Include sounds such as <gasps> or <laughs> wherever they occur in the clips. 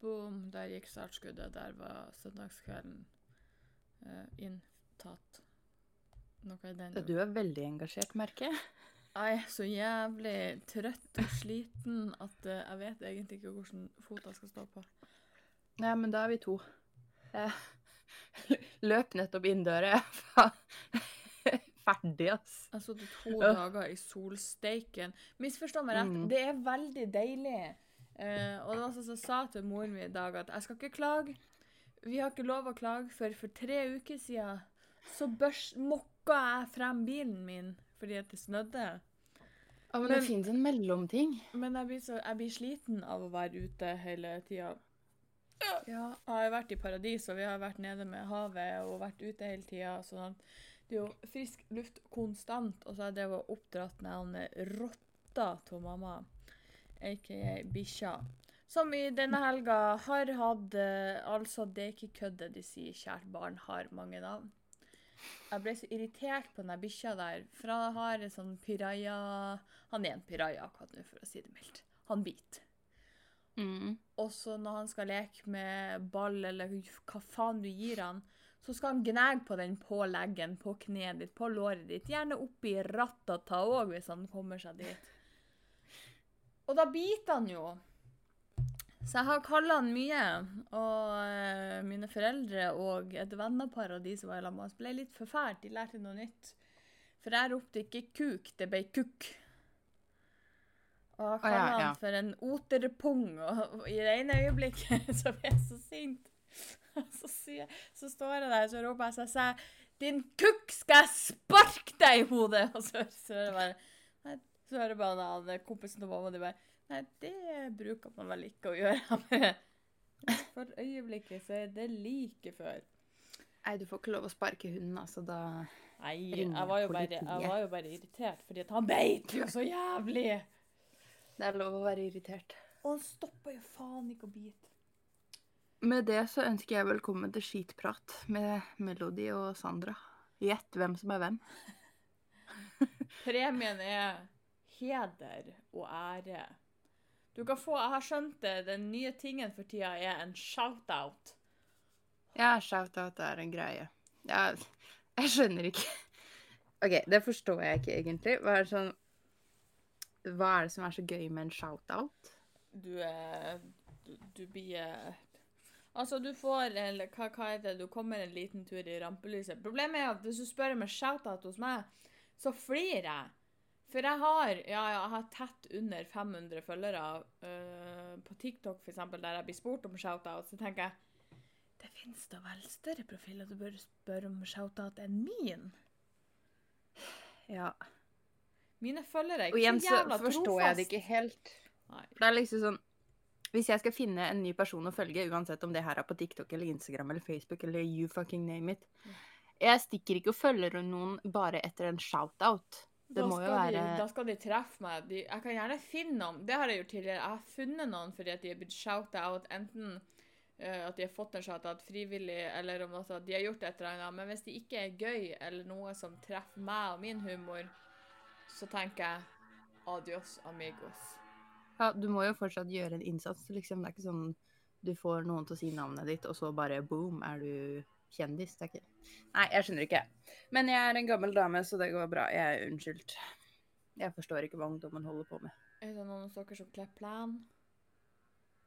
Boom, der gikk startskuddet. Der var søndagskvelden uh, inntatt. Noe i den Du er veldig engasjert, merker jeg. Jeg er så jævlig trøtt og sliten at uh, jeg vet egentlig ikke hvilken fot jeg skal stå på. Nei, men da er vi to. Jeg løp nettopp inn døra. <laughs> Ferdig, ass. Jeg har sittet to dager i solsteiken. Misforstå meg rett, Mm. det er veldig deilig. Eh, og det var sånn som sa til moren min i dag, at jeg skal ikke klage. Vi har ikke lov å klage, for for tre uker siden så børs mokka jeg frem bilen min fordi at det snødde. Ja, men, Men- det fins en mellomting. Men jeg blir, så, jeg blir sliten av å være ute hele tida. Ja. Jeg har vært i paradis, og vi har vært nede med havet og vært ute hele tida. Sånn det er jo frisk luft konstant. Og så har jeg drevet og oppdratt han rotta til mamma, aka bikkja. Som i denne helga har hatt eh, Altså, det er ikke kødd det de sier, kjært barn har mange navn. Jeg ble så irritert på den bikkja der, for han har en sånn piraja Han er en piraja, akkurat nå, for å si det mildt. Han biter. Mm. Og så når han skal leke med ball, eller hva faen du gir han, så skal han gnage på den på leggen, på kneet ditt, på låret ditt. Gjerne oppi rattata òg, hvis han kommer seg dit. Og da biter han jo. Så jeg har kalla han mye. Og eh, mine foreldre og et vennepar av de som var i lag med oss, ble litt forfært. De lærte noe nytt. For jeg ropte ikke kuk, det ble kukk. Og jeg Å, ja, ja. han for en oterpung, og i det ene øyeblikket <laughs> så ble jeg så sint. <laughs> Så, sier, så står jeg der så roper jeg så jeg sier, Din kukk, skal jeg sparke deg i hodet! <laughs> Og så, så hører jeg bare så hører jeg bare han, kompisen til mamma de bare Nei, det bruker man vel ikke å gjøre. <laughs> For øyeblikket så er det like før. Nei, du får ikke lov å sparke hunden, altså. Da Nei, Ringer jeg var, jo bare, jeg var jo bare irritert, fordi at han beit jo så jævlig! Det er lov å være irritert. Og han stoppa jo faen ikke å bite. Med det så ønsker jeg velkommen til Skitprat med Melody og Sandra. Gjett hvem som er hvem. Premien er heder og ære. Du kan få, jeg har skjønt det, den nye tingen for tida er en shout-out. Ja, shout-out er en greie. Ja, jeg skjønner ikke. OK, det forstår jeg ikke egentlig. Hva er det sånn Hva er det som er så gøy med en shout-out? Du er Du, du blir eh, Altså, du får eller, hva, hva heter det, du kommer en liten tur i rampelyset. Problemet er at hvis du spør om en shout-out hos meg, så flirer jeg. For jeg har ja, jeg har tett under 500 følgere uh, på TikTok, eksempel, der jeg blir spurt om shout-out. Så tenker jeg det finnes da vel større profiler du bør spørre om shout-out enn min. Ja. Mine følgere er Og ikke igjen så så jævla forstår jeg det ikke helt. Nei. For det er liksom sånn Hvis jeg skal finne en ny person å følge, uansett om det her er på TikTok eller Instagram eller Facebook eller you fucking name it Jeg stikker ikke og følger noen bare etter en shout-out. Det da, skal være de, da skal de treffe meg. De, jeg kan gjerne finne noen. Det har jeg gjort tidligere. Jeg har funnet noen fordi at de er blitt shout-out. Enten uh, at de har fått en shout-out frivillig, eller om at de har gjort et eller annet. Men hvis de ikke er gøy, eller noe som treffer meg og min humor, så tenker jeg adios amigos. Ja, du må jo fortsatt gjøre en innsats, liksom. Det er ikke sånn du får noen til å si navnet ditt, og så bare boom, er du kjendis. Det er ikke Nei, jeg skjønner ikke. Men jeg er en gammel dame, så det går bra. Jeg er unnskyldt. Jeg forstår ikke hva ungdommen holder på med. Er det noen av dere som kler plan?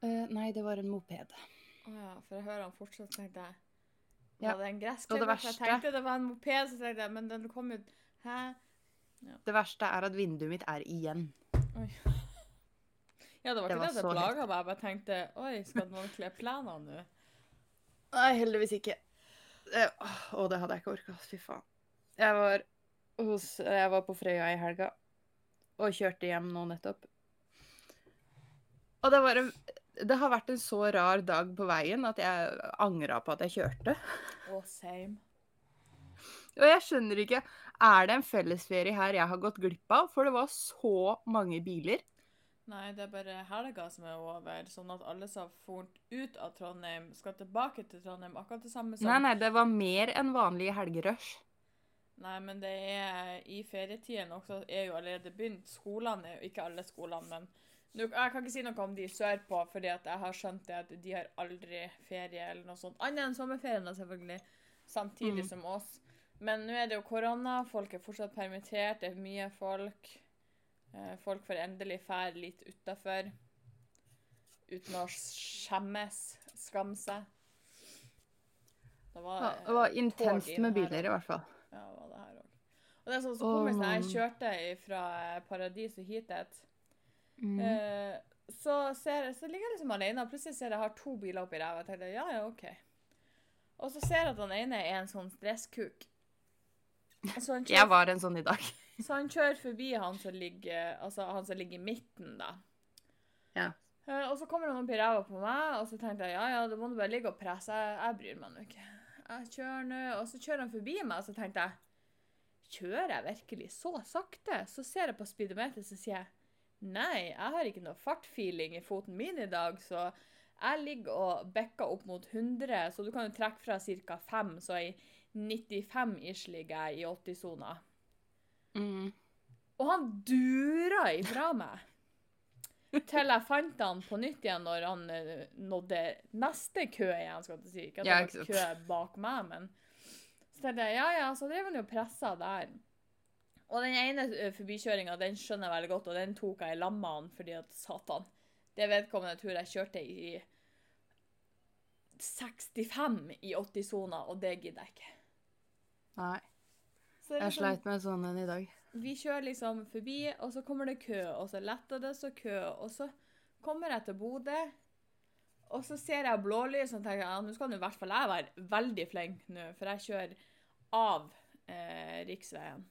Uh, nei, det var en moped. Å ja, for jeg hører han fortsatt, tenkte jeg. Ja, Var det en og det gressklipper? Jeg tenkte det var en moped, så tenkte jeg, men den kom ut Hæ? Det verste er at vinduet mitt er igjen. Oi. Ja, det var Det ikke var det det så plaga meg. Jeg bare tenkte Oi, skal noen kle plenen nå? Nei, heldigvis ikke. Å, det hadde jeg ikke orka. Fy faen. Jeg var, hos, jeg var på Frøya i helga og kjørte hjem nå nettopp. Og det, var en, det har vært en så rar dag på veien at jeg angra på at jeg kjørte. Oh, same. Og jeg skjønner ikke Er det en fellesferie her jeg har gått glipp av? For det var så mange biler. Nei, det er bare helga som er over, sånn at alle som fort ut av Trondheim, skal tilbake til Trondheim. Akkurat det samme som Nei, nei, det var mer enn vanlig helgerush. Nei, men det er i ferietiden også er jo allerede begynt. Skolene er jo ikke alle skolene, men Nå, jeg kan ikke si noe om de sørpå, fordi at jeg har skjønt det at de har aldri ferie eller noe sånt. Annet enn sommerferien, da, selvfølgelig. Samtidig Mm. som oss. Men nå er det jo korona, folk er fortsatt permittert, det er mye folk. Eh, folk får endelig fære litt utafor. Uten å skjemmes, skamme seg. Det var, Ja, det var eh, intenst med biler, i hvert fall. ja, det var det her òg. Og det er sånn så Åh, komisk jeg kjørte fra Paradis og hit et, Mm. eh, så, ser, så ligger jeg liksom alene, og plutselig ser jeg jeg har to biler oppi ræva. Jeg tenkte ja, ja, OK. Og så ser jeg at den ene er en sånn stresskuk. Så Jeg var en sånn i dag. Så han kjører forbi han som ligger, altså han som ligger i midten, da. Ja. Eh, og så kommer han opp i ræva på meg, og så tenkte jeg ja, ja, da må du bare ligge og presse. Jeg, jeg bryr meg nå ikke. Jeg kjører nå, og så kjører han forbi meg, og så tenkte jeg Kjører jeg virkelig så sakte? Så ser jeg på speedometeret, så sier jeg nei, jeg har ikke noe fartfeeling i foten min i dag, så jeg ligger og bikker opp mot 100, så du kan jo trekke fra ca. 5, så i 95-ish ligger jeg i 80-sona. Mm. Og han dura ifra meg. Til jeg fant han på nytt igjen når han eh, nådde neste kø igjen, skal jeg si. Ikke at Ja, det var kø bak meg, men Så tenkte jeg, ja, ja, så drev han jo pressa der. Og den ene eh, forbikjøringa, den skjønner jeg veldig godt, og den tok jeg i lammene fordi at satan Det vedkommende tror jeg kjørte i 65 i 80-sona, og det gidder jeg ikke. Nei. Så Jeg liksom- sleit med sånn en i dag. vi kjører liksom forbi, og så kommer det kø, og så letter det så kø, og så kommer jeg til Bodø, og så ser jeg blålys, og tenker ja, nå skal nå i hvert fall jeg være veldig flink nå, for jeg kjører av eh, riksveien.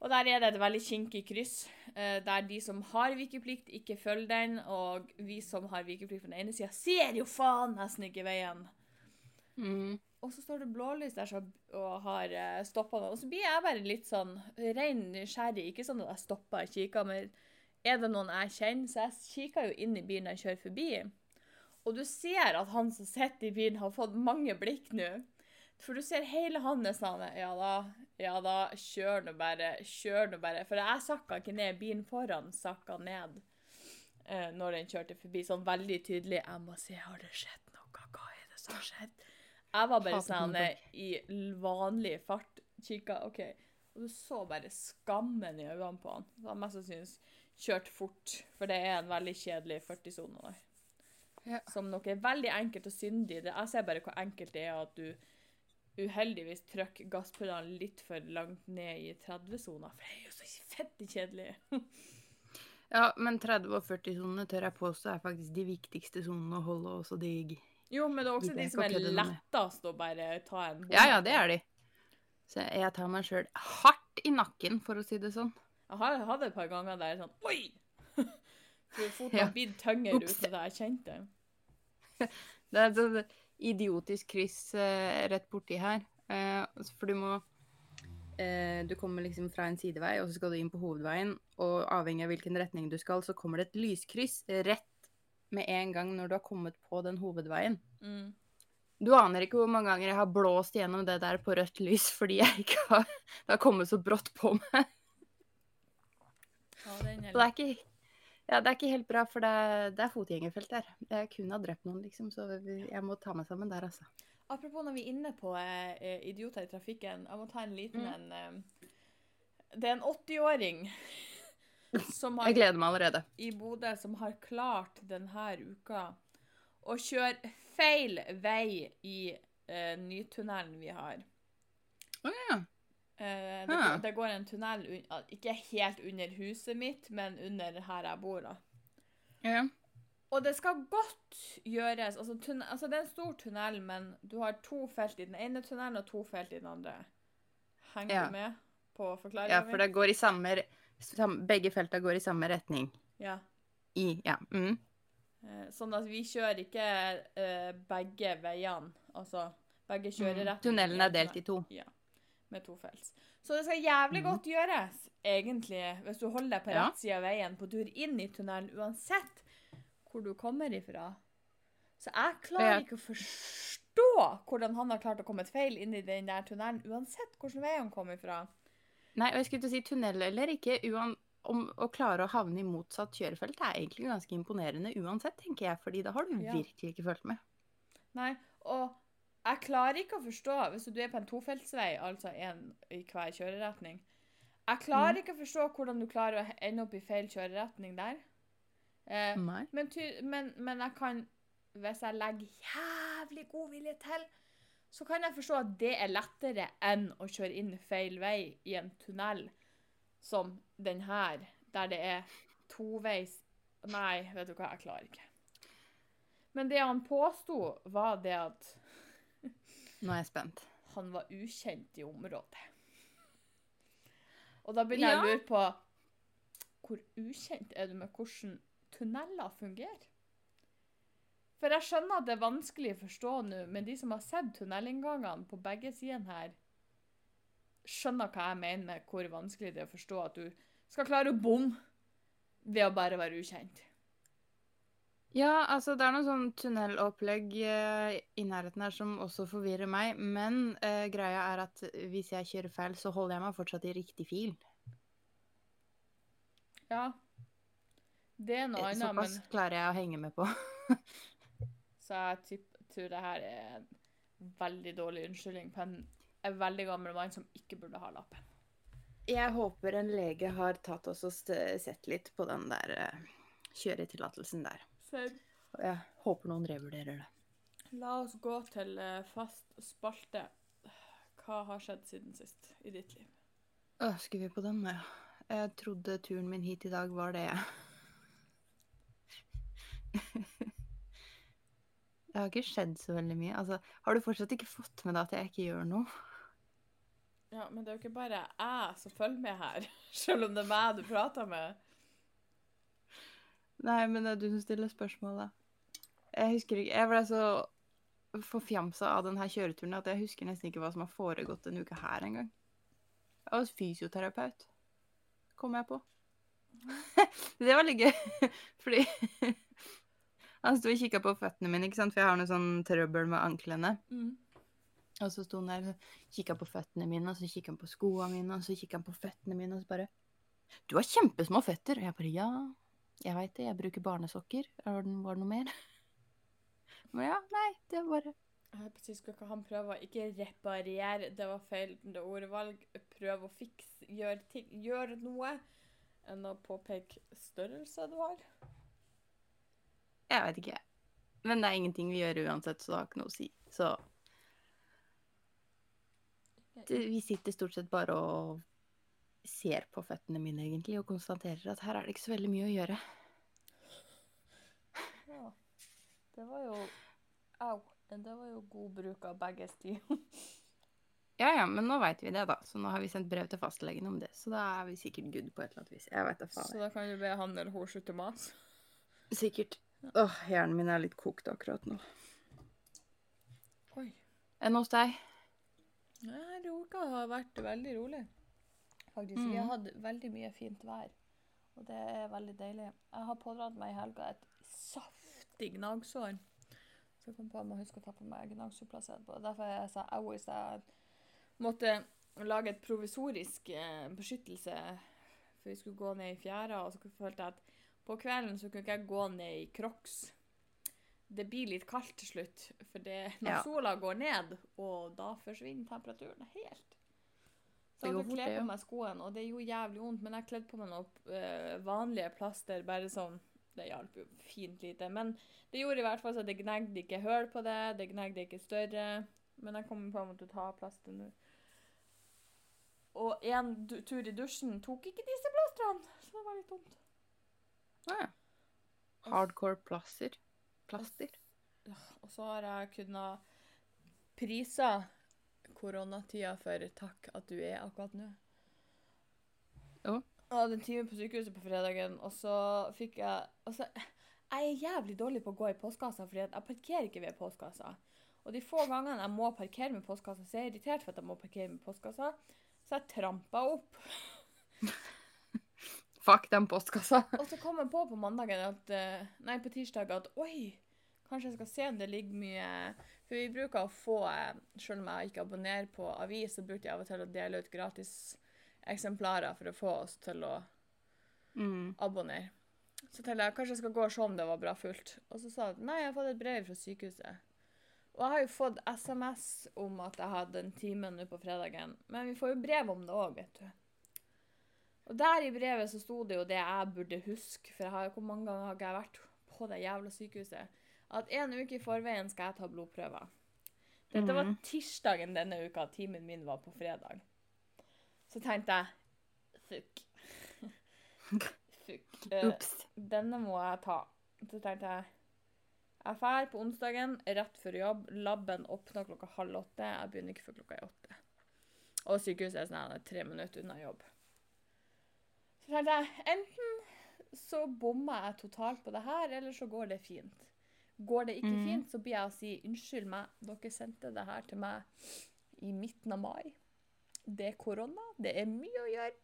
Og der er det et veldig kinkig kryss, eh, der de som har vikeplikt ikke følger den, og vi som har vikeplikt på den ene siden, ser jo faen nesten ikke veien. Mm. Og så står det blålys der og har uh, stoppa meg. Og så blir jeg bare litt sånn ren nysgjerrig. Ikke sånn at jeg stopper og kikker, men er det noen jeg kjenner? Så jeg kikker jo inn i bilen jeg kjører forbi. Og du ser at han som sitter i bilen, har fått mange blikk nå. For du ser hele hans sånn Ja da, ja da, kjør nå bare, kjør nå bare. For jeg sakka ikke ned. Bilen foran sakka ned eh, når den kjørte forbi. Sånn veldig tydelig. Jeg må se, har det skjedd noe? Hva er det som har skjedd? Jeg var bare sånn eh, i vanlig fart. Kikka, OK. Og du så bare skammen i øynene på han. Så han mest sannsynlig kjørt fort, for det er en veldig kjedelig 40-sone der. Ja. Som noe er veldig enkelt og syndig. Det- Jeg ser bare hvor enkelt det er at du uheldigvis trykker gasspedalen litt for langt ned i 30-sona, for det er jo så fette kjedelig. Ja, men 30- og 40-sonene tør jeg påstå er faktisk de viktigste sonene å holde også digg. Jo, men det er også de, de som er lettest å bare ta en hånd. Ja, ja, det er de. Så jeg tar meg sjøl hardt i nakken, for å si det sånn. Jeg har hatt et par ganger der sånn Oi! <laughs> For foten Ja. har blitt tyngre uten at jeg kjente det. <laughs> Det er et sånt idiotisk kryss eh, rett borti her. Eh, for du må eh, Du kommer liksom fra en sidevei, og så skal du inn på hovedveien. Og avhengig av hvilken retning du skal, så kommer det et lyskryss rett med en gang når du har kommet på den hovedveien. Mm. Du aner ikke hvor mange ganger jeg har blåst gjennom det der på rødt lys fordi jeg ikke har Det har kommet så brått på meg. Ja, er det er ikke ja, det er ikke helt bra, for det er, det er fotgjengerfelt der. Jeg kunne ha drept noen, liksom, så jeg må ta meg sammen der, altså. Apropos når vi er inne på eh, eh, idioter i trafikken, jeg må ta en liten Mm. en eh, Det er en 80-åring som har Jeg gleder meg allerede. i Bodø som har klart denne uka å kjøre feil vei i uh, nytunnelen vi har. Å ja. Uh, det, Ah. går, det går en tunnel un ikke helt under huset mitt, men under her jeg bor. da. ja. Og det skal godt gjøres altså, tunne- altså Det er en stor tunnel, men du har to felt i den ene tunnelen og to felt i den andre. Henger yeah. du med på forklaringen Ja, for det går i samme sam, Begge felta går i samme retning. Ja. I Ja. Mm. Eh, Sånn at vi kjører ikke uh, begge veiene. Altså begge kjører rett Mm. Tunnelen er delt i to. Ja, med to felt. Så det skal jævlig mm. godt gjøres, egentlig, hvis du holder deg på rett side av veien på tur inn i tunnelen, uansett hvor du kommer ifra. Så jeg klarer ikke å forstå hvordan han har klart å komme feil inn i den der tunnelen, uansett hvilken vei han kom ifra. Nei, og jeg skulle til å si tunnel eller ikke. Uan, om å klare å havne i motsatt kjørefelt er egentlig ganske imponerende uansett, tenker jeg, fordi da har du Ja. virkelig ikke fulgt med. Nei, og jeg klarer ikke å forstå, hvis du er på en tofeltsvei, altså en i hver kjøreretning, jeg klarer ikke å forstå hvordan du klarer å ende opp i feil kjøreretning der. Eh, men, men, men jeg kan, hvis jeg legger jævlig god vilje til, så kan jeg forstå at det er lettere enn å kjøre inn feil vei i en tunnel som den her, der det er toveis. Nei, vet du hva, jeg klarer ikke. Men det han påsto, var det at <laughs> Nå er jeg spent. han var ukjent i området. Og da begynner jeg å lure på hvor ukjent er du med hvordan tunneler fungerer? For jeg skjønner at det er vanskelig å forstå nå, men de som har sett tunnelinngangene på begge sidene her, skjønner hva jeg mener med hvor vanskelig det er å forstå at du skal klare å bomme ved å bare være ukjent. Ja, altså det er noe sånn tunnelopplegg eh, i nærheten her som også forvirrer meg, men eh, greia er at hvis jeg kjører feil, så holder jeg meg fortsatt i riktig fil. Ja. Det er noe Eh, annet, men Såpass klarer jeg å henge med på. <laughs> Så jeg tror det her er en veldig dårlig unnskyldning på en, en veldig gammel mann som ikke burde ha lappen. Jeg håper en lege har tatt oss og sett litt på den der eh, kjøretillatelsen der. Og jeg håper noen revurderer det. La oss gå til eh, fast spalte. Hva har skjedd siden sist i ditt liv? Skal vi på den, ja. Jeg trodde turen min hit i dag var det. <laughs> Det har ikke skjedd så veldig mye. Altså, har du fortsatt ikke fått med deg at jeg ikke gjør noe? Ja, men det er jo ikke bare jeg som følger med her, <laughs> selv om det er meg du prater med. Nei, men det er du som stiller spørsmålet. Jeg husker ikke Jeg ble så forfjamsa av denne kjøreturen at jeg husker nesten ikke hva som har foregått denne uka her engang. Jeg var hos fysioterapeut, kom jeg på. <laughs> det var litt gøy, <laughs> fordi han sto og kikka på føttene mine, ikke sant? for jeg har noe sånn trøbbel med anklene. Mm. Og så sto han der og kikka på føttene mine, og så kikka han på skoa mine, og så kikka han på føttene mine, og så bare Du har kjempesmå føtter. Og jeg bare Ja, jeg veit det, jeg bruker barnesokker. Var det, var det noe mer? <laughs> Men ja, nei, det var bare Jeg skal ikke han prøve å ikke reparere, det var feil det ordvalg, prøve å fikse, gjøre, ting, gjøre noe, enn å påpeke størrelse du har. Jeg veit ikke. Men det er ingenting vi gjør uansett, så det har ikke noe å si. Så vi sitter stort sett bare og ser på føttene mine, egentlig, og konstaterer at her er det ikke så veldig mye å gjøre. Ja. Det var jo Au. Det var jo god bruk av begge sti. Ja, ja, men nå veit vi det, da. Så nå har vi sendt brev til fastlegen om det. Så da er vi sikkert good på et eller annet vis. Jeg vet da Så da kan du be han eller hun slutte å mase. Sikkert. Åh, hjernen min er litt kokt akkurat nå. Oi. Enn hos deg? Nei, uka har vært veldig rolig. Faktisk. Vi har hatt veldig mye fint vær. Og det er veldig deilig. Jeg har pådratt meg i helga et saftig gnagsår. Så jeg kom på at jeg må huske å ta på meg gnagsårplass etterpå. Derfor jeg sa au i stad. Jeg måtte lage et provisorisk eh, beskyttelse, for vi skulle gå ned i fjæra. Og så følte jeg at på kvelden så kunne ikke jeg gå ned i crocs. Det blir litt kaldt til slutt, for det, når Ja. sola går ned, og da forsvinner temperaturen helt. Så jeg hadde kledd på meg skoene, og det gjorde jævlig vondt, men jeg kledde på meg noen eh, vanlige plaster, bare sånn Det hjalp jo fint lite. Men det gjorde i hvert fall så det gnagde ikke høl på det, det gnagde ikke større. Men jeg kommer på å jeg måtte ta plaster nå. Og en tur i dusjen tok ikke disse plastrene, så det var litt dumt. Ja. Hardcore plaster. Plaster. Og så har jeg kunnet prise koronatida for takk at du er akkurat nå. Ja. Jeg hadde en time på sykehuset på fredagen, og så fikk jeg altså, Jeg er jævlig dårlig på å gå i postkassa, fordi jeg parkerer ikke ved postkassa. Og de få gangene jeg må parkere med postkassa, så er jeg irritert for at jeg må parkere med postkassa. Så jeg trampa opp. <laughs> Fuck den postkassa. <laughs> Og så kom jeg på på mandagen at eh, Nei, på tirsdag at oi, kanskje jeg skal se om det ligger mye For vi bruker å få, eh, selv om jeg ikke abonnerer på avis, så bruker jeg av og til å dele ut gratis eksemplarer for å få oss til å Mm. abonner. Så tenkte jeg kanskje jeg skal gå og se om det var bra fullt. Og så sa jeg nei, jeg har fått et brev fra sykehuset. Og jeg har jo fått SMS om at jeg hadde en time nå på fredagen. Men vi får jo brev om det òg, vet du. Og der i brevet så sto det jo det jeg burde huske, for har, hvor mange ganger har ikke jeg vært på det jævla sykehuset, at en uke i forveien skal jeg ta blodprøver. Dette var Mhm. tirsdagen denne uka, timen min var på fredag. Så tenkte jeg fuck. <laughs> fuck. Eh, Ops. denne må jeg ta. Så tenkte jeg jeg drar på onsdagen rett før jobb. Labben åpner klokka halv åtte. Jeg begynner ikke før klokka er åtte. Og sykehuset er sånn tre minutter unna jobb. Enten så bommer jeg totalt på det her, eller så går det fint. Går det ikke mm. fint, så blir jeg å si unnskyld meg, dere sendte det her til meg i midten av mai. Det er korona, det er mye å gjøre.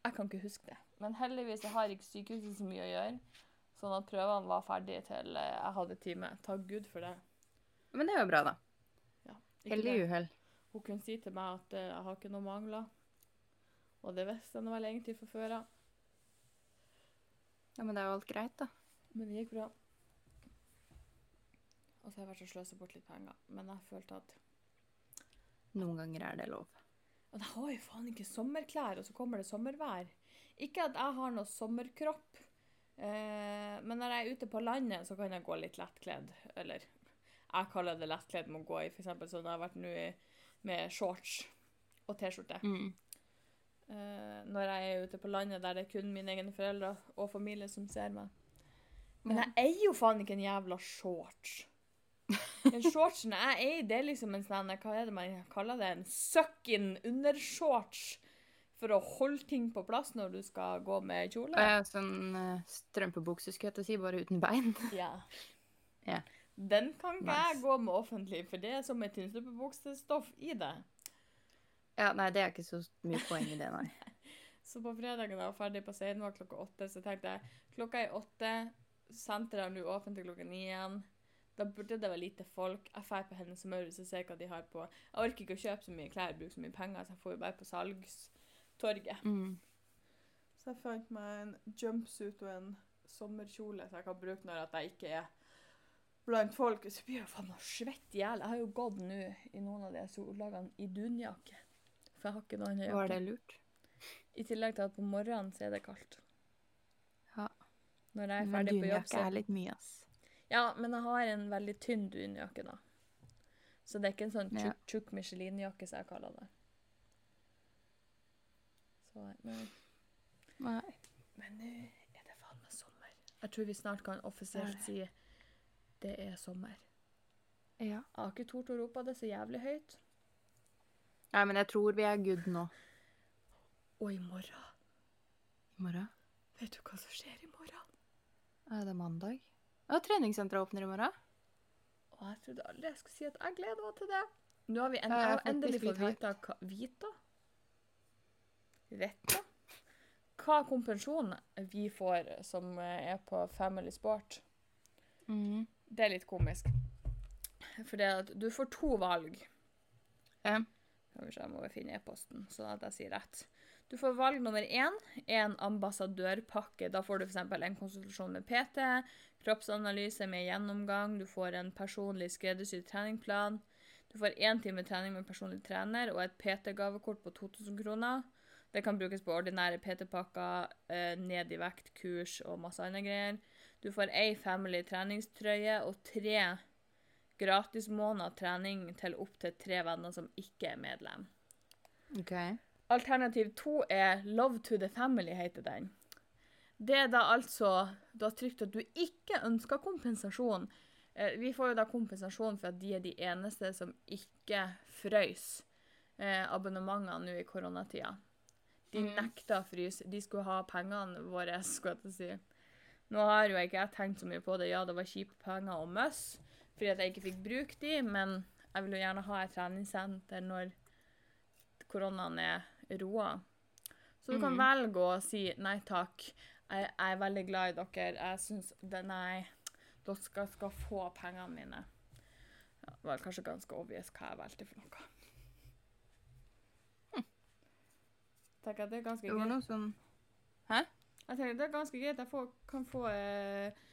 Jeg kan ikke huske det. Men heldigvis jeg har ikke sykehuset så mye å gjøre. Sånn at prøvene var ferdige til eh, jeg hadde time. Takk Gud for det. Men det er jo bra, da. Ja, Heldig uhell. Hun kunne si til meg at eh, jeg har ikke noe mangler. Og det visste han vel egentlig fra før av. Ja, men det er jo alt greit, da. Men det gikk bra. Og så har jeg vært og sløsa bort litt penger. Men jeg følte at Noen ganger er det lov. Og jeg har jo faen ikke sommerklær, og så kommer det sommervær. Ikke at jeg har noe sommerkropp, eh, men når jeg er ute på landet, så kan jeg gå litt lettkledd. Eller jeg kaller det lettkledd med å gå i, eksempel sånn jeg har vært nå med shorts og T-skjorte. Mm. Eh, når jeg er ute på landet der det er kun mine egne foreldre og familie som ser meg. Men jeg eier jo faen ikke en jævla shorts. Den shortsen jeg eier, det er liksom en sånn Hva er det man kaller det? En suck-in undershorts. For å holde ting på plass når du skal gå med kjole. Ja, sånn uh, strømpebukse, skulle jeg til å si, bare uten bein. <laughs> Ja. yeah. Den kan ikke Nice. jeg gå med offentlig, for det er som et tynnstrømpebuksestoff i det. Ja, nei, det er ikke så mye poeng i det, nei. <laughs> Så på fredagen da jeg var ferdig på Seinvakt klokka åtte, så tenkte jeg klokka er åtte, senteret er nå åpent til klokka ni igjen. Da burde det være lite folk. Jeg drar på Hennes og Maurits og ser hva de har på. Jeg orker ikke å kjøpe så mye klær, bruke så mye penger, så jeg får jo bare på salgstorget. Mm. Så jeg fant meg en jumpsuit og en sommerkjole så jeg kan bruke når jeg ikke er blant folk. Så blir jeg jo faen meg svett i hjel. Jeg har jo gått nå i noen av de sollagene i dunjakke. For jeg har ikke noe annet jakke. Var det lurt? I tillegg til at på morgenen så er det kaldt. Ja. Når jeg er ferdig på jobb, dunjakke så er litt mye, ass. Ja, men jeg har en veldig tynn dunjakke, da. Så det er ikke en sånn Ja. tjukk, tjukk Michelin-jakke, som jeg kaller det. Så, men Nei. men nå er det faen meg sommer. Jeg tror vi snart kan offisielt si det er sommer. Ja. Jeg har ikke tort å rope det så jævlig høyt. Nei, men jeg tror vi er good nå. Og i morgen I morgen? Vet du hva som skjer i morgen? Er det mandag? Ja, treningssenteret åpner i morgen. Og jeg trodde aldri jeg skulle si at jeg gleder meg til det. Nå har vi en, jeg har endelig fått vite hva Vita? Vetta? Hva kompensjon vi får som er på Family Sport. Mm. Det er litt komisk. For det at du får to valg. Ja. Jeg må finne e-posten, sånn at jeg sier rett. Du får valg nummer én, en ambassadørpakke. Da får du f.eks. en konsultasjon med PT, kroppsanalyse med gjennomgang, du får en personlig skreddersydd treningplan, du får én time trening med personlig trener og et PT-gavekort på 2000 kroner. Det kan brukes på ordinære PT-pakker, eh, ned i vekt, kurs og masse andre greier. Du får ei family treningstrøye og tre gratis måned trening til opptil tre venner som ikke er medlem. Okay. Alternativ to er Love to the Family, heter den. Det er da altså Du har trykt at du ikke ønsker kompensasjon. Eh, vi får jo da kompensasjon for at de er de eneste som ikke frøys eh, abonnementene nå i koronatida. De Mhm. nekta å fryse. De skulle ha pengene våre, <laughs> skulle jeg til å si. Nå har jo ikke jeg tenkt så mye på det. Ja, det var kjipe penger å miste fordi at jeg ikke fikk bruke de, men jeg vil jo gjerne ha et treningssenter når koronaen er roa. Så du kan mm. velge å si nei takk. Jeg, jeg er veldig glad i dere. Jeg syns Nei, dere skal, skal få pengene mine. Ja, var kanskje ganske obvious hva jeg valgte for noe. Tenker at det er ganske Det var noe sånn Jeg tenker at det er ganske greit. Jeg får, kan få eh,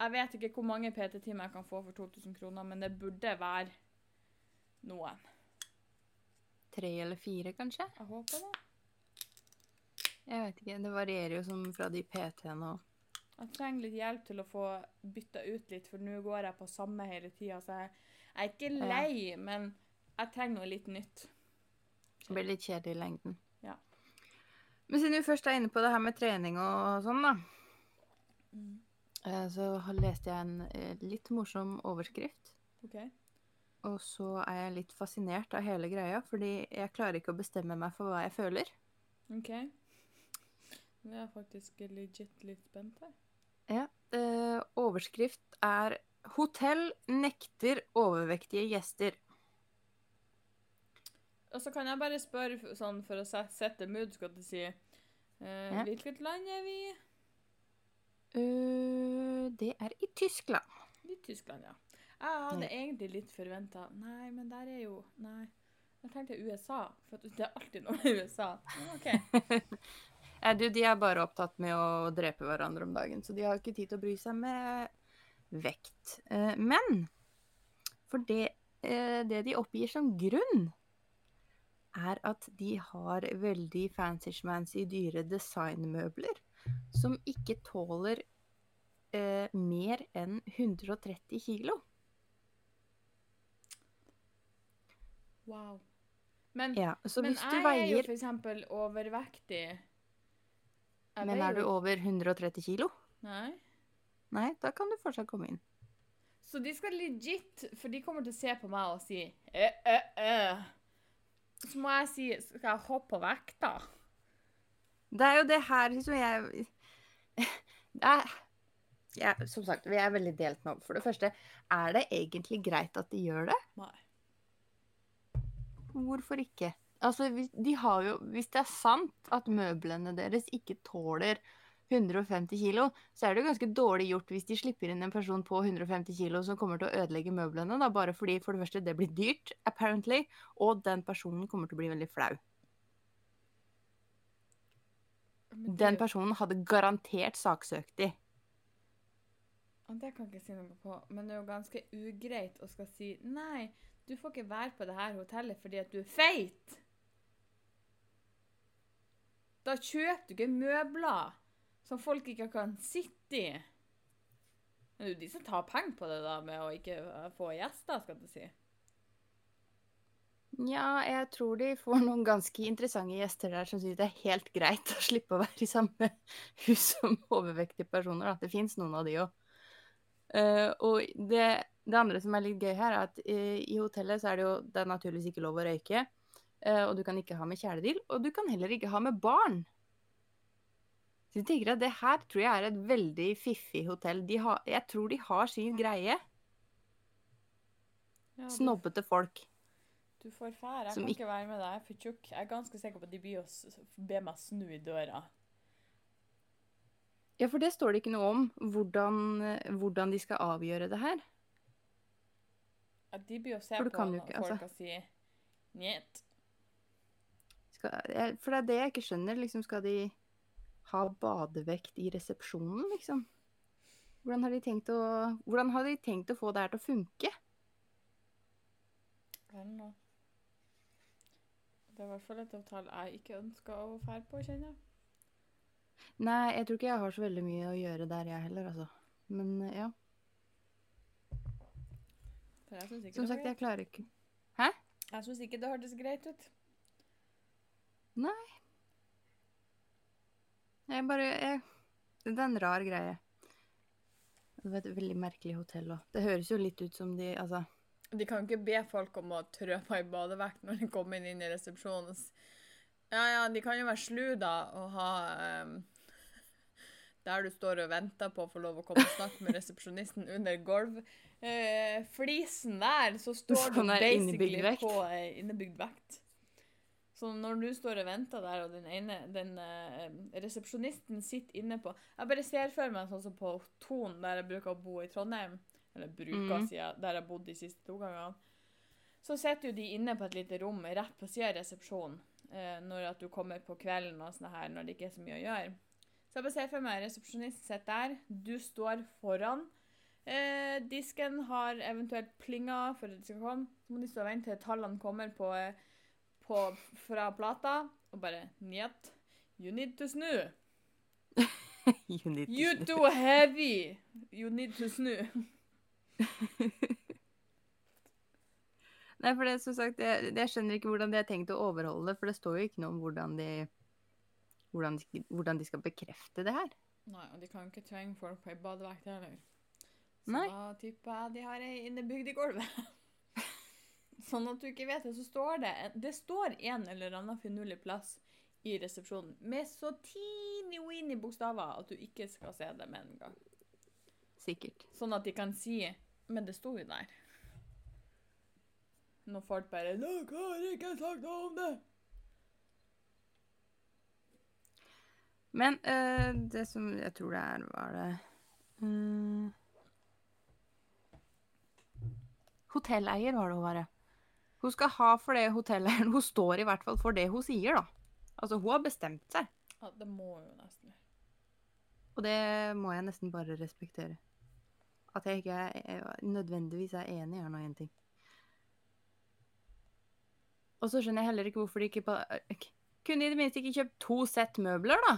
Jeg vet ikke hvor mange PT-timer jeg kan få for 2000 kroner, men det burde være noen. Tre eller fire, kanskje? Jeg håper det. Jeg vet ikke. Det varierer jo som fra de PT-ene og Jeg trenger litt hjelp til å få bytta ut litt, for nå går jeg på samme hele tida. Så jeg, jeg er ikke Ja. lei, men jeg trenger noe litt nytt. Det blir litt kjedelig i lengden. Ja. Men siden vi først er inne på det her med trening og sånn, da, Mm. Eh, så har- leste jeg en eh, litt morsom overskrift. Okay. Og så er jeg litt fascinert av hele greia, fordi jeg klarer ikke å bestemme meg for hva jeg føler. OK. Nå er jeg faktisk legit litt spent her. Ja, eh, overskrift er 'Hotell nekter overvektige gjester'. Og så kan jeg bare spørre sånn for å sette mood, skal du si. Eh, Ja. Hvilket land er vi i? Eh, det er i Tyskland. I Tyskland, ja. Jeg hadde egentlig litt forventa Nei, men der er jo Nei. Jeg tenkte USA, for det er alltid noe i USA. Men OK. <laughs> Du, de er bare opptatt med å drepe hverandre om dagen, så de har ikke tid til å bry seg med vekt. Eh, Men for det, eh, det de oppgir som grunn, er at de har veldig fancy-schmancy dyre designmøbler som ikke tåler eh, mer enn 130 kilo. Wow. Men, Ja, så men jeg er jo veier for eksempel overvektig. Jeg Men er du over 130 kilo? Nei. Nei, da kan du fortsatt komme inn. Så de skal legit For de kommer til å se på meg og si eh, eh, eh. Så må jeg si Skal jeg hoppe på vekta? Det er jo det her som jeg <laughs> det er, jeg, Som sagt, vi er veldig delt nå. For det første, er det egentlig greit at de gjør det? Nei. Hvorfor ikke? Altså, hvis, de har jo, hvis det er sant at møblene deres ikke tåler 150 kilo, så er det jo ganske dårlig gjort hvis de slipper inn en person på 150 kilo som kommer til å ødelegge møblene, da, bare fordi for det første det blir dyrt, apparently, og den personen kommer til å bli veldig flau. Men Den personen hadde garantert saksøkt de. det kan jeg ikke si noe på. Men det er jo ganske ugreit å skal si Nei, du får ikke være på det her hotellet fordi at du er feit. Da kjøper du ikke møbler som folk ikke kan sitte i. Det er jo de som tar penger på det da, med å ikke få gjester, skal du si. Ja, jeg tror de får <laughs> noen ganske interessante gjester der som syns det er helt greit å slippe å være i samme <laughs> hus som overvektige personer. At Det fins noen av de òg. og det, det andre som er litt gøy her, er at eh, i hotellet så er det jo det er naturligvis ikke lov å røyke. Uh, og du kan ikke ha med kjæledyr. Og du kan heller ikke ha med barn. Så jeg tenker at det her tror jeg er et veldig fiffig hotell. De har, jeg tror de har sin greie. Ja, det... Snobbete folk. Du får fære. Jeg kan ikke være med deg. Jeg er for tjukk. Jeg er ganske sikker på at de blir å be meg snu i døra. Ja, for det står det ikke noe om, hvordan, hvordan de skal avgjøre det her. Ja, de blir å se på når folk altså. og si njet. For det er det jeg ikke skjønner. Liksom, skal de ha badevekt i resepsjonen, liksom? Hvordan har de tenkt å, hvordan har de tenkt å få det her til å funke? Vel nå. Det er i hvert fall et avtale jeg ikke ønsker å fære på, kjenner jeg. Nei, jeg tror ikke jeg har så veldig mye å gjøre der, jeg heller, altså. Men eh, ja, syns som sagt, jeg klarer ikke. Hæ? Jeg synes ikke det hørtes greit ut. Jeg bare jeg, Det er en rar greie. Det var et veldig merkelig hotell òg. Det høres jo litt ut som de Altså. De kan jo ikke be folk om å trø på i badevekt når de kommer inn i resepsjonen. Ja, ja, de kan jo være slu, da, og ha um, Der du står og venter på å få lov å komme og snakke med resepsjonisten under gulvflisen uh, flisen der, så <laughs> står du Sånn basically på eh, innebygd vekt. Så når du står og venter der, og den ene den, uh, resepsjonisten sitter inne på Jeg bare ser for meg sånn som på Thon, der jeg bruker å bo i Trondheim. Eller bruker, mm. sier der jeg har bodd de siste to gangene. Så sitter jo de inne på et lite rom rett på siden av resepsjonen eh, når at du kommer på kvelden og sånn her, når det ikke er så mye å gjøre. Så jeg bare ser for meg resepsjonisten sitter der, du står foran. Eh, disken har eventuelt plinga for at de skal komme. Så må de stå og vente til tallene kommer på, eh, på, fra plata, og bare Njet, you need to snu. <laughs> You need to You snu. too heavy. You need to snu. Nei, for det, som sagt, jeg, jeg skjønner ikke hvordan de har tenkt å overholde det, for det står jo ikke noe om hvordan de, hvordan de, hvordan de skal bekrefte det her. Nei, og de kan ikke tvinge folk på ei badevekt heller. Så Nei. da tipper jeg de har ei innebygd i gulvet. <laughs> sånn at du ikke vet det, så står det Det står en eller annen finurlig plass i resepsjonen med så teeny-weeny bokstaver at du ikke skal se det med en gang. Sikkert. Sånn at de kan si Men det sto jo der. Når folk bare 'Nå har ikke sagt noe om det'. Men eh, det som jeg tror det er, var det mm, Hotelleier var det hun var. Hun skal ha for det hotelleieren Hun står i hvert fall for det hun sier, da. Altså, hun har bestemt seg. Ja, det må hun nesten Og det må jeg nesten bare respektere. At jeg ikke er, nødvendigvis er enig i en ting. Og så skjønner jeg heller ikke hvorfor de ikke på, Kunne de i det minste ikke kjøpt to sett møbler, da?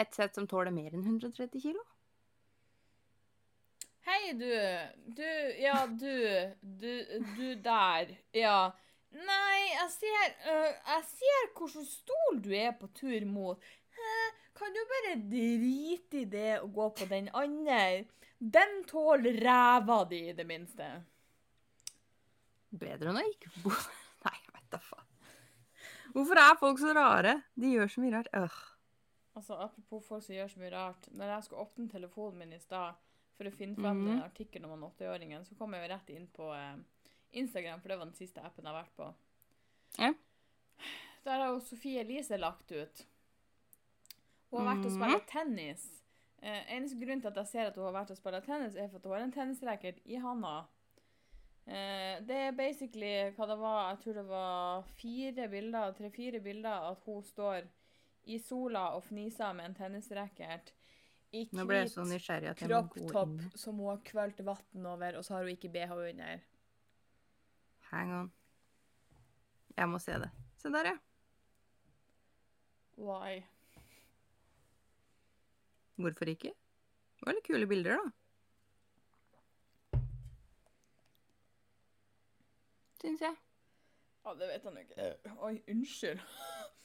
Et sett som tåler mer enn 130 kilo? Hei, du. Du, ja, du. Du, du der. Ja. Nei, jeg ser uh, Jeg ser hvilken stol du er på tur mot. Hæ? Kan du bare drite i det og gå på den andre? Den tåler ræva di, i det minste. Bedre enn å ikke bo <laughs> Nei, jeg vet da faen. Hvorfor er folk så rare? De gjør så mye rart. Øh. Altså, Apropos folk som gjør så mye rart. Når jeg skulle åpne telefonen min i stad for å finne fram Mhm. den artikkelen om 80-åringen, så kom jeg jo rett inn på eh, Instagram, for det var den siste appen jeg har vært på. Ja. Der har jo Sofie Elise lagt ut. Hun har vært og Mhm. spilt tennis. Eh, eneste grunn til at jeg ser at hun har vært og spilt tennis, er for at hun har en tennisracket i handa. Eh, det er basically hva det var, jeg tror det var fire bilder, tre-fire bilder, at hun står i sola og fniser med en tennisracket i hvit kropptopp som hun har kvølt vann over, og så har hun ikke BH under. Hang on. Jeg må se det. Se der, ja. Why? Hvorfor ikke? Det var litt kule bilder, da. Syns jeg. Ja, det vet han jo ikke. Oi, unnskyld.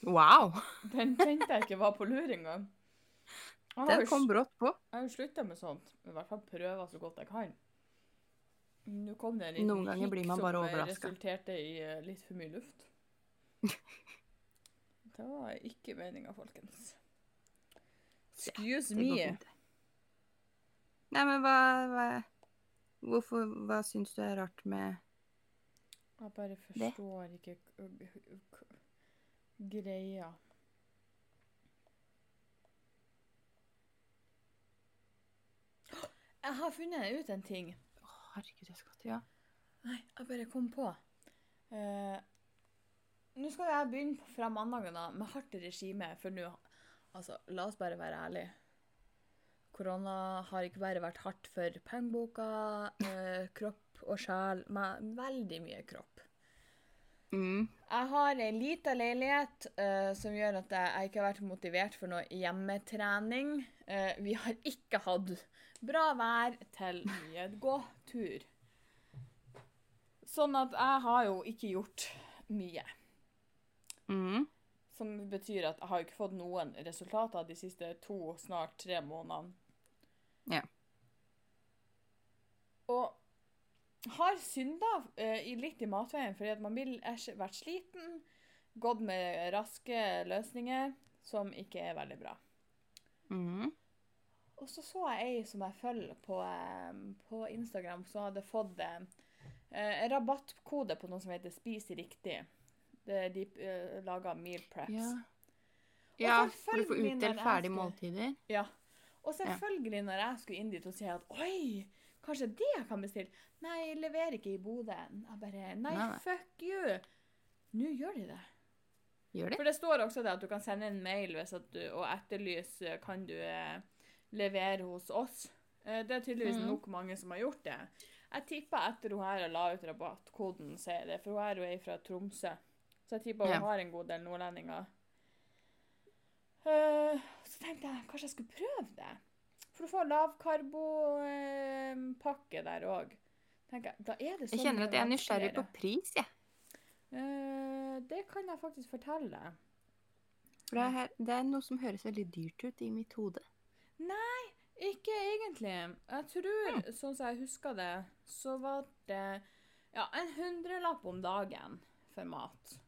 Wow! <laughs> Den tenkte jeg ikke var på lur engang. Den kom brått på. Jeg har jo slutta med sånt. I hvert fall prøver så godt jeg kan. Nå kom det en liten Noen ganger blir man bare overraska. som eh, resulterte i eh, litt for mye luft. <laughs> Det var ikke meninga, folkens. Excuse Det me. Ja, Nei, men hva, hva Hvorfor Hva syns du er rart med Jeg bare forstår ikke k- k- greia. Jeg har funnet ut en ting. Å, Herregud, jeg skal til Ja. Nei, jeg bare kom på. Uh, nå skal jeg begynne fra mandagen da, med hardt regime, for nå Altså, la oss bare være ærlige. Korona har ikke bare vært hardt for pengeboka, eh, kropp og sjel, men veldig mye kropp. Mm. Jeg har ei lita leilighet eh, som gjør at jeg, ikke har vært motivert for noe hjemmetrening. Eh, vi har ikke hatt bra vær til mye gåtur. Sånn at jeg har jo ikke gjort mye. Mm. Som betyr at jeg har ikke fått noen resultater de siste to, snart tre månedene. Ja. Og har synda eh, litt i matveien fordi at man vil vært sliten, gått med raske løsninger, som ikke er veldig bra. Mm. Og så så jeg ei som jeg følger på, eh, på Instagram, som hadde fått eh, en rabattkode på noe som heter Spis riktig. Det, de uh, lager meal preps. Ja. ja, for du får utdelt ferdige måltider. Ja. Og selvfølgelig når jeg skulle inn dit og si at oi, kanskje det jeg kan bestille. Nei, jeg leverer ikke i Bodø. Jeg bare nei, Nei, fuck you. Nå gjør de det. Gjør de? For det står også det at du kan sende en mail hvis at du, og etterlyse kan du eh, levere hos oss. Eh, det er tydeligvis mm. nok mange som har gjort det. Jeg tipper etter hun her la ut rabattkoden, sier det, for hun er jo ei fra Tromsø. Så jeg tipper hun Ja. har en god del nordlendinger. Uh, så tenkte jeg kanskje jeg skulle prøve det. For du får lavkarbopakke der òg. Er Jeg sånn kjenner at jeg er nysgjerrig på pris, jeg. Eh, det kan jeg faktisk fortelle. For det er, det er noe som høres veldig dyrt ut i mitt hode. Nei, Ikke egentlig. Jeg tror, sånn som jeg husker det, så var det ja, en hundrelapp om dagen for mat.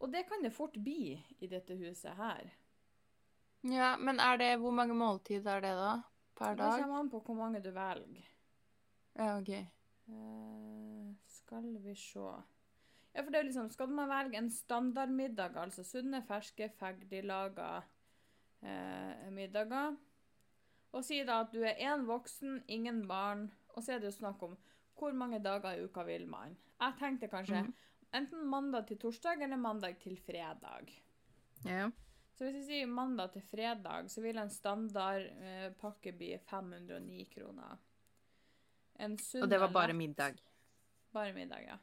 Og det kan det fort bli i dette huset her. Ja, men er det Hvor mange måltider er det, da? Per Det dag? kommer an på hvor mange du velger. Ja, OK. Uh, skal vi se Ja, for det er liksom Skal man velge en standardmiddag, altså sunne, ferske, ferdiglaga uh, middager Og si da at du er én voksen, ingen barn, og så er det jo snakk om hvor mange dager i uka vil man. Jeg tenkte kanskje Mhm. Enten mandag til torsdag eller mandag til fredag. Ja. Så hvis vi sier mandag til fredag, så vil en standardpakke eh, bli 509 kroner. Og det var bare lett- middag. bare middag, ja.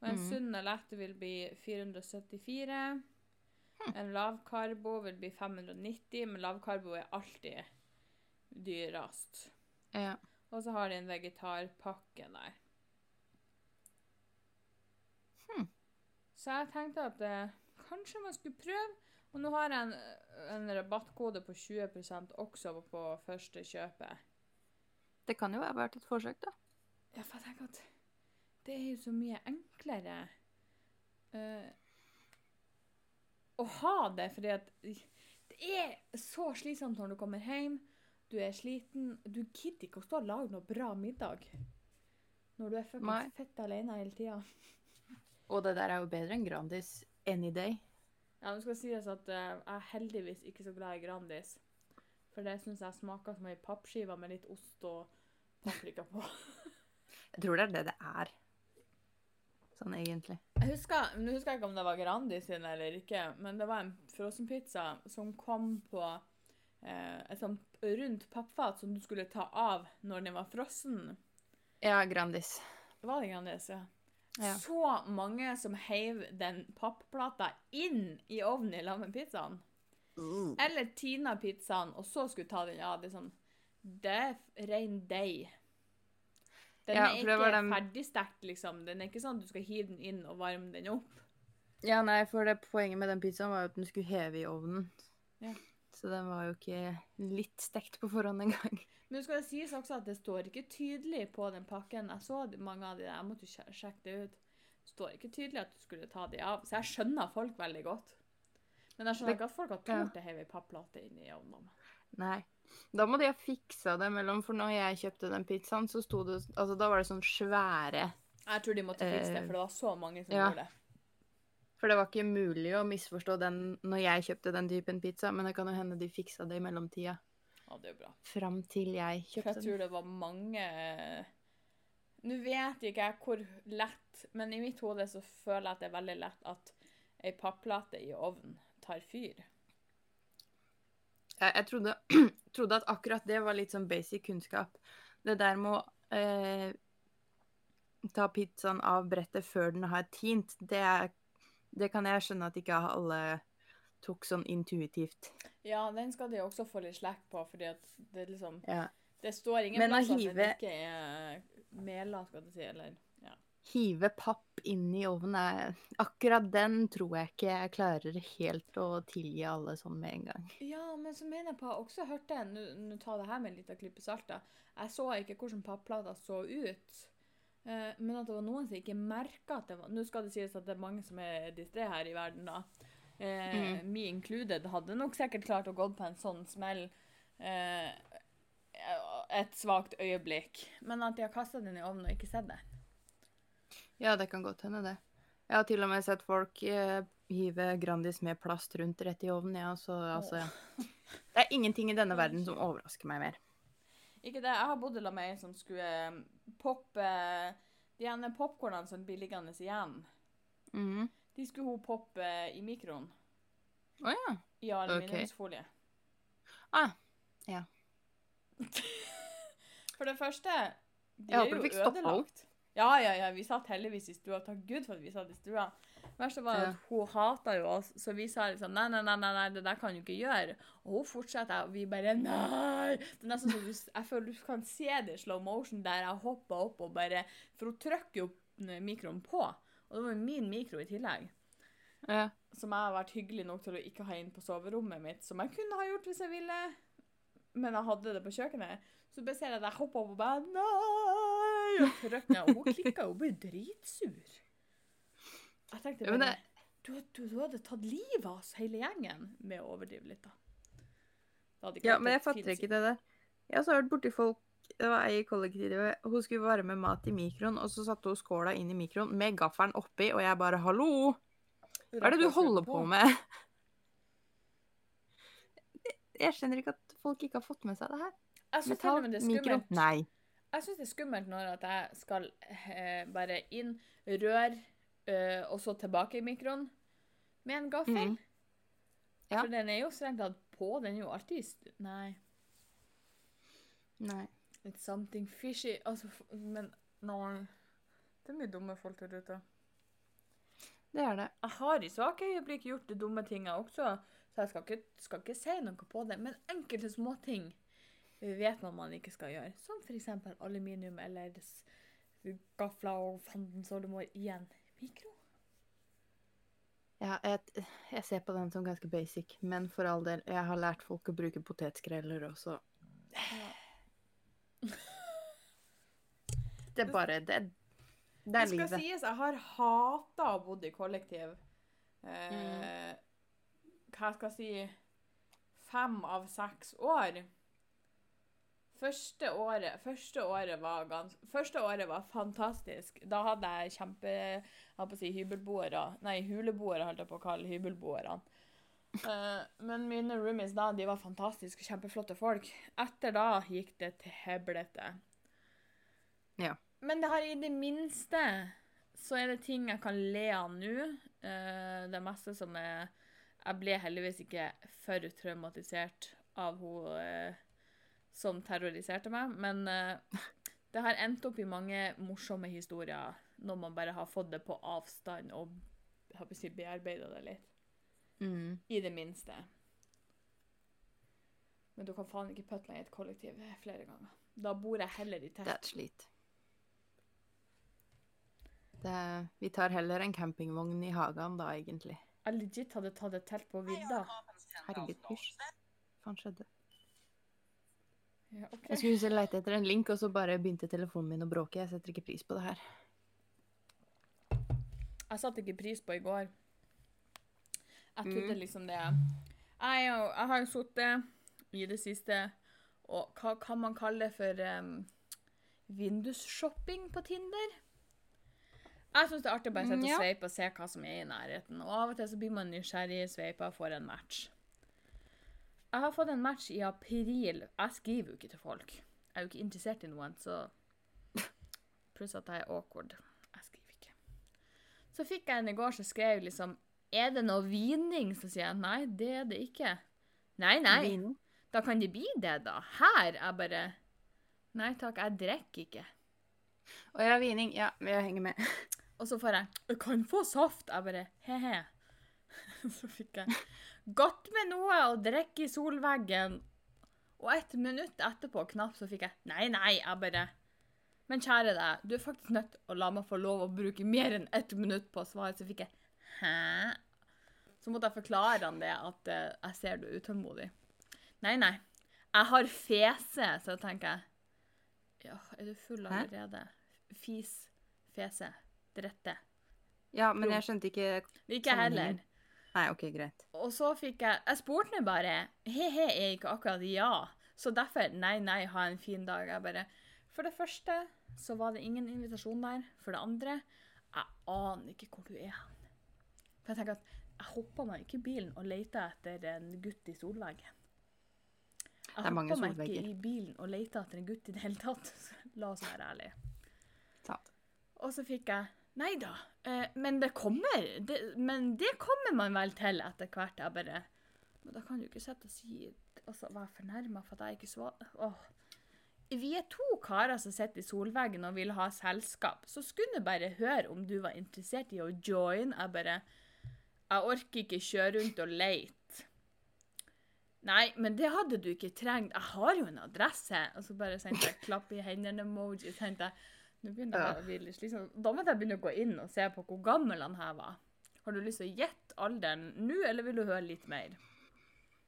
Og en mm. sunn og lett vil bli 474. En lavkarbo vil bli 590, men lavkarbo er alltid dyrest. Ja. Og så har de en vegetarpakke der. Hmm. Så jeg tenkte at eh, kanskje man skulle prøve. Og nå har jeg en, en rabattkode på 20% også på første kjøpet. Det kan jo være verdt et forsøk, da. Ja, for jeg tenker at det er jo så mye enklere uh, å ha det, fordi at det er så slitsomt når du kommer hjem, du er sliten, du gidder ikke å stå og lage noe bra middag når du er fett alene hele tida. Og det der er jo bedre enn Grandis any day. Ja, det skal sies at eh, jeg er heldigvis ikke så glad i Grandis, for det syns jeg smaker som ei pappskive med litt ost og paprika på. <laughs> Jeg tror det er det det er. Sånn egentlig. Jeg husker, Nå husker jeg ikke om det var Grandi sin eller ikke, men det var en frossenpizza som kom på eh, et sånt rundt pappfat som du skulle ta av når den var frossen. Ja, Grandis. Var det Grandis, ja? Ja. Så mange som heiv den pappplata inn i ovnen i lag med pizzaen. Eller tina pizzaen, og så skulle ta den av. Det er sånn Det er rein deig. Den Ja, er ikke de... ferdigstekt, liksom. Den er ikke sånn at du skal hive den inn og varme den opp. Ja, nei, for det poenget med den pizzaen var jo at den skulle heve i ovnen. Ja. Så den var jo ikke litt stekt på forhånd engang. Men skal det sies også at det står ikke tydelig på den pakken. Jeg så mange av de der, jeg måtte sj- sjekke det ut. Det står ikke tydelig at du skulle ta de av. Så jeg skjønner folk veldig godt. Men jeg skjønner ikke at folk har tort å heve ei papplate inn i ovnen. Nei. Da må de ha fiksa det mellom, for når jeg kjøpte den pizzaen, så sto det Altså, da var det sånn svære Jeg tror de måtte fikse det, Eh, for det var så mange som ja. gjorde det. For det var ikke mulig å misforstå den når jeg kjøpte den typen pizza, men det kan jo hende de fiksa det i mellomtida. Ja, det er bra. Fram til jeg For den. jeg tror det var mange Nå vet ikke jeg hvor lett, men i mitt hode så føler jeg at det er veldig lett at ei papplate i ovnen tar fyr. Jeg, jeg trodde, <clears throat> trodde at akkurat det var litt sånn basic kunnskap. Det der med å eh, ta pizzaen av brettet før den har tint, det, er, det kan jeg skjønne at ikke alle tok sånn intuitivt. Ja, den skal de også få litt slack på, fordi at det liksom Ja. Det står ingen Men plass at den ikke er mela, skal du si, eller ja. Hive papp inn i ovnen er Akkurat den tror jeg ikke jeg klarer helt å tilgi alle sånn med en gang. Ja, men så mener jeg på, også hørte jeg, nå tar det her med en liten klype salt. Jeg så ikke hvordan papplata så ut, eh, men at det var noen som ikke merka at det var Nå skal det sies at det er mange som er distré her i verden, da. Eh, Me included hadde nok sikkert klart å gå på en sånn smell eh, et svakt øyeblikk, men at de har kasta den i ovnen og ikke sett det. Ja, det kan godt hende, det. Jeg har til og med sett folk eh, hive Grandis med plast rundt rett i ovnen, ja, så altså Det er ingenting i denne verden som overrasker meg mer. Ikke det. Jeg har bodd sammen med ei som skulle eh, poppe de ene popkornene som blir liggende igjen. Mhm. De skulle hun poppe eh, i mikroen Å ja. i aluminiumsfolie. Ah, <laughs> For det første, de Jeg er jo ødelagt. Ja, ja, ja, vi satt heldigvis i stua. Takk Gud for at vi satt i stua. Det verste var at hun hata jo oss, så vi sa liksom nei, nei, nei, nei, nei, det der kan du ikke gjøre. Og hun fortsetter, og vi bare nei. Det er nesten så du, jeg føler du kan se det i slow motion der jeg hoppa opp og bare For hun trykker jo mikroen på. Og det var jo min mikro i tillegg. ja. Som jeg har vært hyggelig nok til å ikke ha inn på soverommet mitt, som jeg kunne ha gjort hvis jeg ville. Men jeg hadde det på kjøkkenet. Så bare ser jeg at jeg hopper opp og bare Nei! Og frøkna. Og hun klikka jo ble dritsur. Jeg tenkte Ja, det... du, du, du hadde tatt livet av oss hele gjengen. Med å overdrive litt, da. Ja, men jeg fatter ikke det der. Jeg har hørt borti folk Det var ei i kollektivet, hun skulle varme mat i mikroen, og så satte hun skåla inn i mikroen med gaffelen oppi, og jeg bare 'hallo', hva er det du holder på med? Jeg skjønner ikke at folk ikke har fått med seg det her. Jeg syns det er mikro? Nei. Jeg syns det er skummelt når at jeg skal eh, bare inn, rør, eh, og så tilbake i mikroen med en gaffel. Mm. Ja. For den er jo strengt tatt på. Den er jo alltid Nei, Nei. it's something fishy. Altså, men nei. Det er mye dumme folk der ute. Det er det. Jeg har i svake øyeblikk gjort de dumme tinga også, så jeg skal ikke, skal ikke si noe på det. Men enkelte småting vet noe man ikke skal gjøre. Som f.eks. aluminium eller gafler og fandens oldemor i en mikro. Ja, jeg, jeg ser på den som ganske basic, men for all del, jeg har lært folk å bruke potetskreller også. Det er bare Det, det er Det skal livet. sies, jeg har hata å bo i kollektiv. Eh, Mm. Hva skal jeg si Fem av seks år. Første året, første året var gans, Første året var fantastisk. Da hadde jeg kjempe Jeg holdt på å si hybelboere. Nei, huleboere holdt jeg på å kalle hybelboerne. Uh, men mine roomies da, de var fantastiske, kjempeflotte folk. Etter da gikk det til heblete. Ja. Men det har i det minste så er det ting jeg kan le av nå. Uh, det meste som er Jeg ble heldigvis ikke for traumatisert av hun eh, som terroriserte meg, men uh, det har endt opp i mange morsomme historier når man bare har fått det på avstand og har si, bearbeida det litt. Mm. I det minste. Men du kan faen ikke putte meg i et kollektiv flere ganger. Da bor jeg heller i Det er et slit. Det, vi tar heller en campingvogn i hagen da, egentlig. Jeg legit hadde tatt et telt på vidda. Herregud, hysj. Hva faen skjedde? Ja, ok. Jeg skulle lete etter en link, og så bare begynte telefonen min å bråke. Jeg setter ikke pris på det her. Jeg satte ikke pris på i går. Jeg Mm. liksom det Jeg, jeg har jo sittet i det siste og hva kan man kalle det for um, vindusshopping på Tinder? Jeg syns det er artig å bare sette Mm, og ja. sveipe og se hva som er i nærheten. Og av og til så blir man nysgjerrig, sveiper og får en match. Jeg har fått en match i april. Jeg skriver jo ikke til folk. Jeg er jo ikke interessert i noen, så <laughs> Pluss at jeg er awkward. Jeg skriver ikke. Så fikk jeg en i går som skrev liksom Er det noe vining? Så sier jeg nei, det er det ikke. Nei, nei. Vin. Da kan det bli det, da. Her er bare Nei takk, jeg drikker ikke. Å ja, vining. Ja, jeg henger med. Og så får jeg 'Jeg kan få saft.' Jeg bare he-he. <laughs> Så fikk jeg godt med noe å drikke i solveggen. Og et minutt etterpå knapt så fikk jeg 'Nei, nei.' Jeg bare Men kjære deg, du er faktisk nødt til å la meg få lov å bruke mer enn ett minutt på å svare. Så fikk jeg 'Hæ?' Så måtte jeg forklare han det, at uh, jeg ser du er utålmodig. Nei, nei. Jeg har fese, så tenker jeg Ja, er du full allerede? Fis. Fese. Drette. Ja, men jeg skjønte ikke Ikke heller. Nei, OK, greit. Og så fikk jeg Jeg spurte meg bare He-he er ikke akkurat ja. Så derfor nei, nei, ha en fin dag. Jeg bare For det første så var det ingen invitasjon der. For det andre jeg aner ikke hvor du er hen. For jeg tenker at jeg hopper meg ikke i bilen og leter etter en gutt i solveggen. Jeg Det er mange hopper meg ikke i bilen og leter etter en gutt i det hele tatt. <laughs> La oss være ærlige. Og så fikk jeg Nei da. Eh, men det kommer. Det, men det kommer man vel til etter hvert. Jeg bare Men da kan du ikke sitte og si Altså, være fornærma for at jeg ikke svarer. Åh. Vi er to karer som sitter i solveggen og vil ha selskap. Så skulle jeg bare høre om du var interessert i å join. Jeg bare Jeg orker ikke kjøre rundt og leite. Nei, men det hadde du ikke trengt. Jeg har jo en adresse. Og så bare sendte jeg klapp i hendene-emoji. tenkte jeg, Nå begynner jeg Ja. å bli litt slitsom. Da måtte jeg begynne å gå inn og se på hvor gammel han her var. Har du lyst til å gjette alderen nå, eller vil du høre litt mer?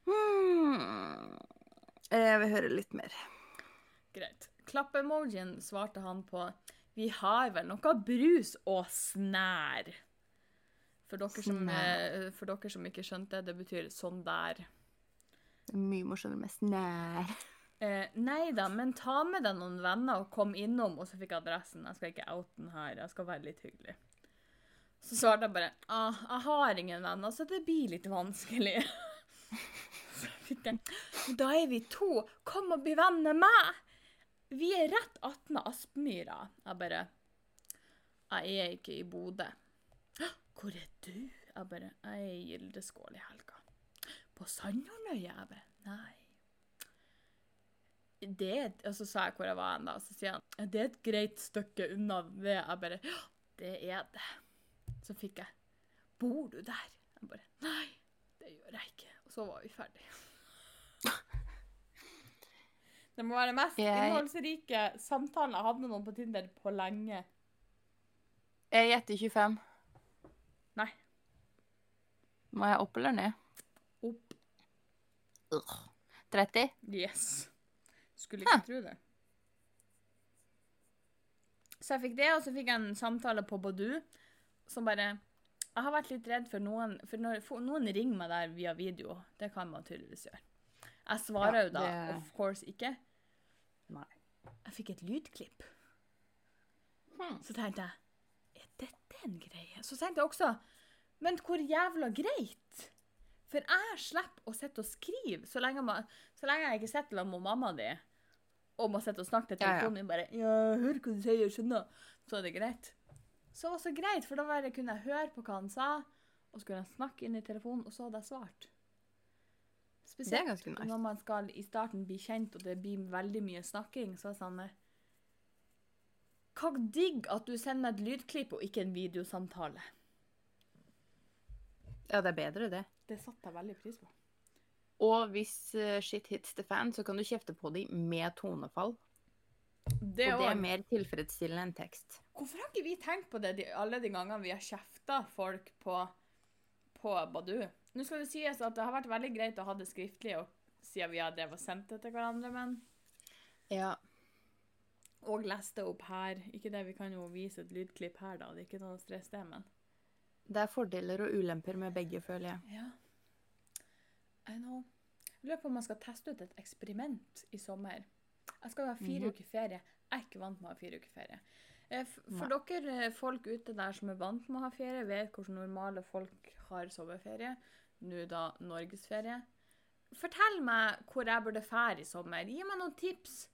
Hmm. Jeg vil høre litt mer. Greit. Klapp-emojien svarte han på Vi har vel noe brus og snær. For dere, som, eh, for dere som ikke skjønte, det betyr sånn der. Mye morsommere med snær. Eh, nei da, men ta med deg noen venner og kom innom, og så fikk jeg adressen. Jeg skal ikke out den her, jeg skal være litt hyggelig. Så svarte jeg bare ah, jeg har ingen venner, så det blir litt vanskelig. <laughs> Da er vi to, kom og bli venn med meg! Vi er rett attmed Aspmyra. Jeg bare Jeg er ikke i Bodø. <gasps> Hvor er du? Jeg bare Jeg er i Gildeskål i helga. På Sandhornøya? Jeg Nei det er, et- Og så sa jeg hvor jeg var hen, da. Og så sier han det er et greit stykke unna det. Jeg bare ja, det er det. Så fikk jeg Bor du der? Jeg bare Nei, det gjør jeg ikke. Og så var vi ferdige. <laughs> Det må være mest Jeg- innholdsrike samtalen jeg hadde med noen på Tinder på lenge. Jeg gjetter 25. Nei. Må jeg opp eller ned? Opp. 30? Yes. Skulle ikke tro det. Så jeg fikk det, og så fikk jeg en samtale på Badu som bare Jeg har vært litt redd for noen For når for noen ringer meg der via video, det kan man tydeligvis gjøre. Jeg svarer Ja, jo da det- of course ikke. Nei. Jeg fikk et lydklipp. Hmm. Så tenkte jeg Er dette en greie? Så tenkte jeg også Men hvor jævla greit? For jeg slipper å sitte og skrive så lenge, man, så lenge jeg ikke sitter sammen med mamma di og må sitte og snakke til telefonen min bare Ja, hør hva du sier, jeg skjønner. Så er det greit. Så det var så greit, for da kunne jeg høre på hva han sa, og så kunne jeg snakke inn i telefonen, og så hadde jeg svart. Det ganske nice. når man skal i starten bli kjent, og det blir veldig mye snakking, så er det sånn eh, Hva digg at du sender meg et lydklipp og ikke en videosamtale. Ja, det er bedre, det. Det satte jeg veldig pris på. Og hvis eh, shit hits the fan, så kan du kjefte på dem med tonefall. Det og det er mer tilfredsstillende enn tekst. Hvorfor har ikke vi tenkt på det de, alle de gangene vi har kjefta folk på, på Badoo? Nå skal det sies at det har vært veldig greit å ha det skriftlig og, siden vi har drevet og sendt det til hverandre, men Ja. Og lest det opp her. Ikke det, vi kan jo vise et lydklipp her, da. Det er ikke noe stress, det, men Det er fordeler og ulemper med begge, føler jeg. Ja. I know. Jeg lurer på om jeg skal teste ut et eksperiment i sommer. Jeg skal ha fire Mhm. uker ferie. Jeg er ikke vant med å ha fire uker ferie. For Nei. Dere eh, folk ute der som er vant med å ha ferie, vet hvordan normale folk har sommerferie. Nå da norgesferie. Fortell meg hvor jeg burde fære i sommer. Gi meg noen tips.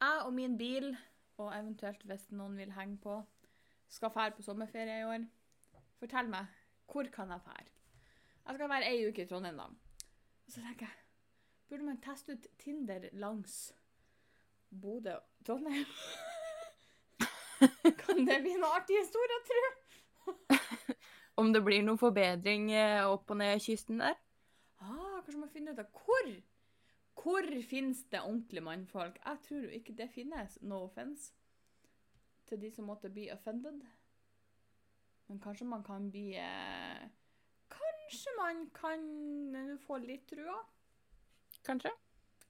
Jeg og min bil, og eventuelt hvis noen vil henge på, skal fære på sommerferie i år. Fortell meg, hvor kan jeg fære? Jeg skal være ei uke i Trondheim, da. Og så tenker jeg, burde man teste ut Tinder langs Bodø og Trondheim? <laughs> kan det bli en artig historie, tror Om det blir noen forbedring eh, opp og ned kysten der? Ah, kanskje man finner ut av hvor Hvor finnes det ordentlige mannfolk? Jeg tror jo ikke det finnes. No offense til de som måtte bli offended. Men kanskje man kan bli eh, Kanskje man kan eh, få litt trua? Kanskje?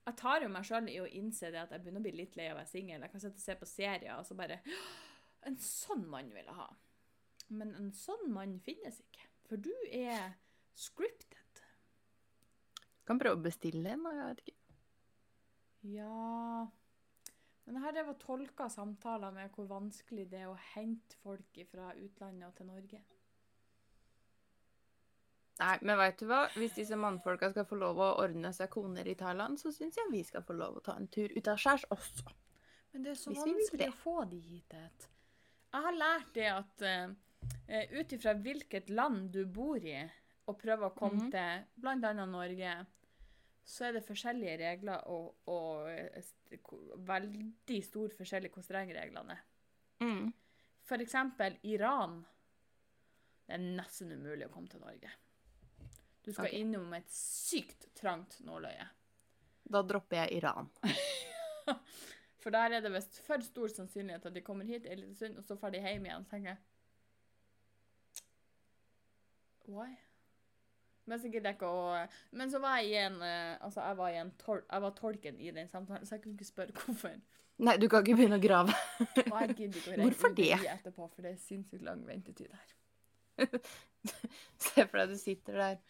Jeg tar jo meg sjøl i å innse det at jeg begynner å bli litt lei av å være singel. Jeg kan sitte og se på serier og så bare En sånn mann vil jeg ha. Men en sånn mann finnes ikke. For du er scripted. Kan prøve å bestille en, da. Jeg vet ikke. Ja Men her det og tolka samtaler med hvor vanskelig det er å hente folk fra utlandet og til Norge. Nei, men veit du hva? Hvis disse mannfolka skal få lov å ordne seg koner i Thailand, så syns jeg vi skal få lov å ta en tur ut av skjærs også. Men det er så Hvis vanskelig å få de hit. Jeg har lært det at uh, ut ifra hvilket land du bor i, og prøver å komme Mhm. til bl.a. Norge, så er det forskjellige regler og, og eh, veldig stor forskjell i hvor strenge reglene er. Mm. For eksempel Iran. Det er nesten umulig å komme til Norge. Du skal okay. innom et sykt trangt nåløye. Da dropper jeg Iran. <laughs> For der er det visst for stor sannsynlighet at de kommer hit en liten stund, og så får de hjem igjen. Tenker jeg Why? Men så gidder jeg ikke å Men så var jeg i en eh, Altså, jeg var, i en tol jeg var tolken i den samtalen, så jeg kunne ikke spørre hvorfor. Nei, du kan ikke begynne å grave. Og jeg gidder ikke å Hvorfor det? Etterpå, for det er sinnssykt lang ventetid her. <laughs> Se for deg du sitter der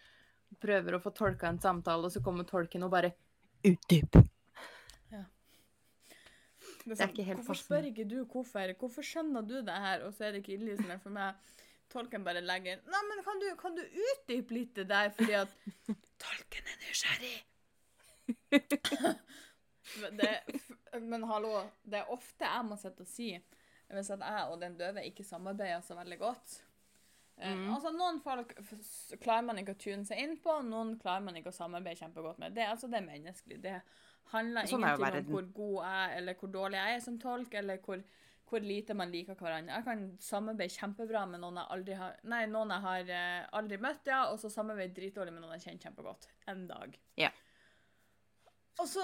prøver å få tolka en samtale, og så kommer tolken og bare Utdyp. Det er ikke helt Hvorfor spør ikke du hvorfor? Hvorfor skjønner du det her? Og så er det ikke innlysende for meg. Tolken bare legger Nei, men kan du, kan du utdype litt det der, fordi at <laughs> Tolken er nysgjerrig! men, <laughs> det, men hallo, det er ofte jeg må sitte og si hvis at jeg og den døve ikke samarbeider så veldig godt. Eh, Mm. altså, Noen folk klarer man ikke å tune seg inn på, noen klarer man ikke å samarbeide kjempegodt med. Det, altså, det er menneskelig. Det handler Sånn ingenting om hvor god jeg er, eller hvor dårlig jeg er som tolk, eller hvor, hvor lite man liker hverandre. Jeg kan samarbeide kjempebra med noen jeg aldri har Nei, noen jeg har eh, aldri møtt, ja, og så samarbeide dritdårlig med noen jeg kjenner kjempegodt. En dag. Ja. Og så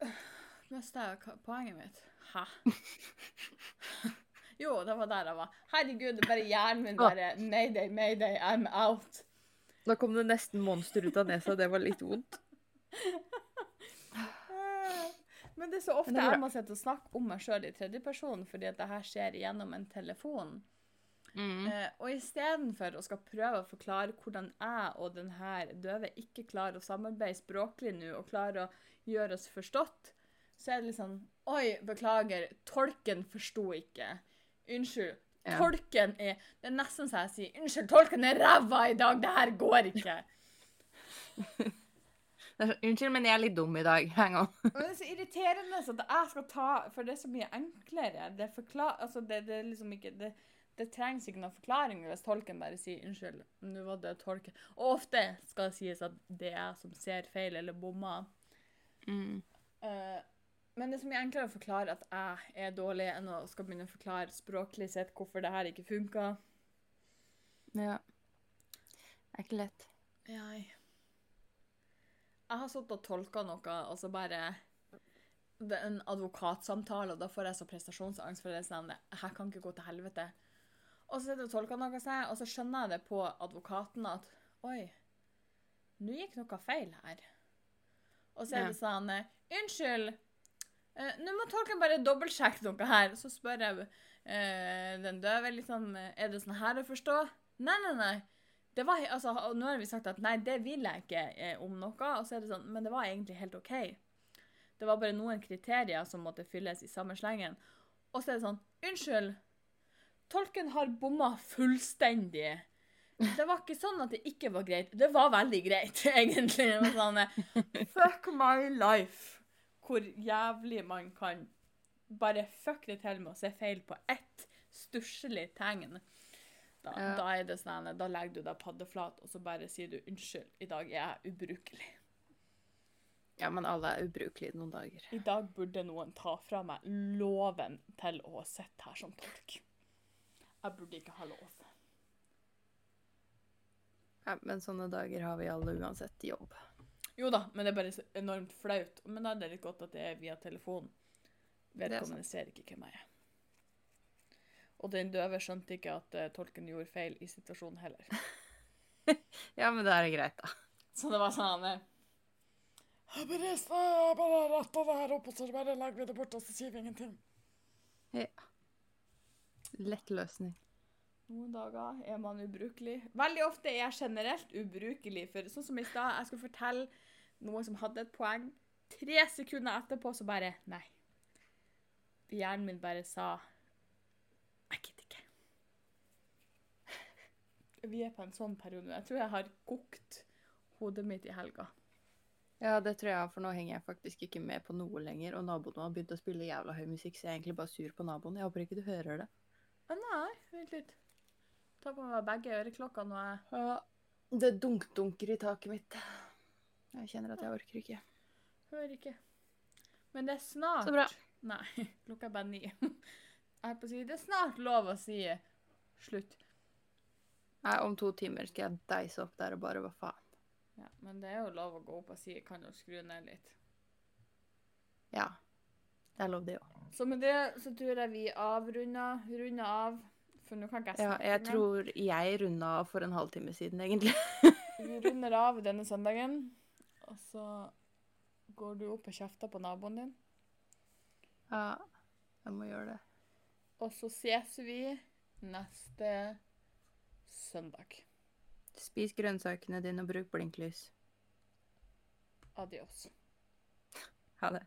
<sighs> Mista jeg poenget mitt. Hæ? <laughs> jo, det var der jeg var. Herregud, det bare hjernen min bare Mayday, mayday, I'm out. Da kom det nesten monster ut av nesa, det var litt vondt. Men det er så ofte er jeg må sitte og snakke om meg sjøl i tredjeperson, fordi at det her skjer gjennom en telefon. Mm. Uh, og istedenfor å skal prøve å forklare hvordan jeg og den her døve ikke klarer å samarbeide språklig nå, og klarer å gjøre oss forstått, så er det litt sånn Oi, beklager, tolken forsto ikke. Unnskyld. Ja. Tolken er Det er nesten så jeg sier Unnskyld, tolken er ræva i dag, det her går ikke. <laughs> Unnskyld, men jeg er litt dum i dag. <laughs> Hang on. Det er så irriterende så at jeg skal ta For det er så mye enklere. Det, forklar, altså det, det liksom ikke det, det trengs ikke noen forklaring hvis tolken bare sier 'unnskyld'. Nå var det tolken. Og ofte skal det sies at det er jeg som ser feil eller bommer. Mm. Eh, men det er så mye enklere å forklare at jeg er dårlig, enn å skal begynne å forklare språklig sett hvorfor det her ikke funka. Ja. Det er ikke lett. Jeg har sittet og tolka noe, og så bare Det er en advokatsamtale, og da får jeg så prestasjonsangst for det. Det her kan ikke gå til helvete. Og så sitter jeg og tolker noe, og så skjønner jeg det på advokaten at Oi, nå gikk noe feil her. Og så er det sånn Unnskyld, eh, nå må tolken bare dobbeltsjekke noe her. Så spør jeg uh, den døve liksom Er det sånn her å forstå? Nei, nei, nei. Det var, altså, nå har vi sagt at nei, det vil jeg ikke eh, om noe. Og så er det sånn, men det var egentlig helt OK. Det var bare noen kriterier som måtte fylles i samme slengen. Og så er det sånn Unnskyld. Tolken har bomma fullstendig. Det var ikke sånn at det ikke var greit. Det var veldig greit, <laughs> egentlig. Sånn, Fuck my life. Hvor jævlig man kan bare fucke det til med å se feil på ett stusslig tegn. Da, Ja. da er det sånn, da legger du deg paddeflat, og så bare sier du 'unnskyld, i dag er jeg ubrukelig'. Ja, men alle er ubrukelige noen dager. I dag burde noen ta fra meg loven til å sitte her som tolk. Jeg burde ikke ha lov. Ja, men sånne dager har vi alle uansett jobb. Jo da, men det er bare så enormt flaut. Men da er det litt godt at det er via telefon. Vedkommende ser ikke hvem jeg er. Og den døve skjønte ikke at uh, tolken gjorde feil i situasjonen heller. <laughs> Ja, men det er greit, da. Så det var sånn eh, Jeg bare, bare retta det her opp, og så bare legger vi det bort, og så sier vi ingenting. Ja. Lett løsning. Noen dager er man ubrukelig. Veldig ofte er jeg generelt ubrukelig. For sånn som i stad, jeg skulle fortelle noen som hadde et poeng. Tre sekunder etterpå så bare Nei. Hjernen min bare sa Jeg gidder ikke. Vi er på en sånn periode. Jeg tror jeg har kokt hodet mitt i helga. Ja, det tror jeg, for nå henger jeg faktisk ikke med på noe lenger. Og naboen har begynt å spille jævla høy musikk, så jeg er egentlig bare sur på naboen. Jeg håper ikke du hører det. Nei, vent litt. Ta på meg begge øreklokkene og jeg Ja, det dunk-dunker i taket mitt. Jeg kjenner at jeg orker ikke. hører ikke. Men det er snart Så bra. Nei, <laughs> klokka er bare ni. Jeg er på å si, det er snart lov å si slutt. Nei, om to timer skal jeg deise opp der og bare hva faen. Ja, men det er jo lov å gå opp og si kan jo skru ned litt. Ja. Det er lov, det òg. Så med det så tror jeg vi avrunder runder av. For nå kan ikke jeg Ja, jeg tror jeg runda av for en halvtime siden, egentlig. <laughs> Vi runder av denne søndagen, og så går du opp og kjefter på naboen din. Ja, jeg må gjøre det. Og så ses vi neste søndag. Spis grønnsakene dine og bruk blinklys. Adios. Ha det.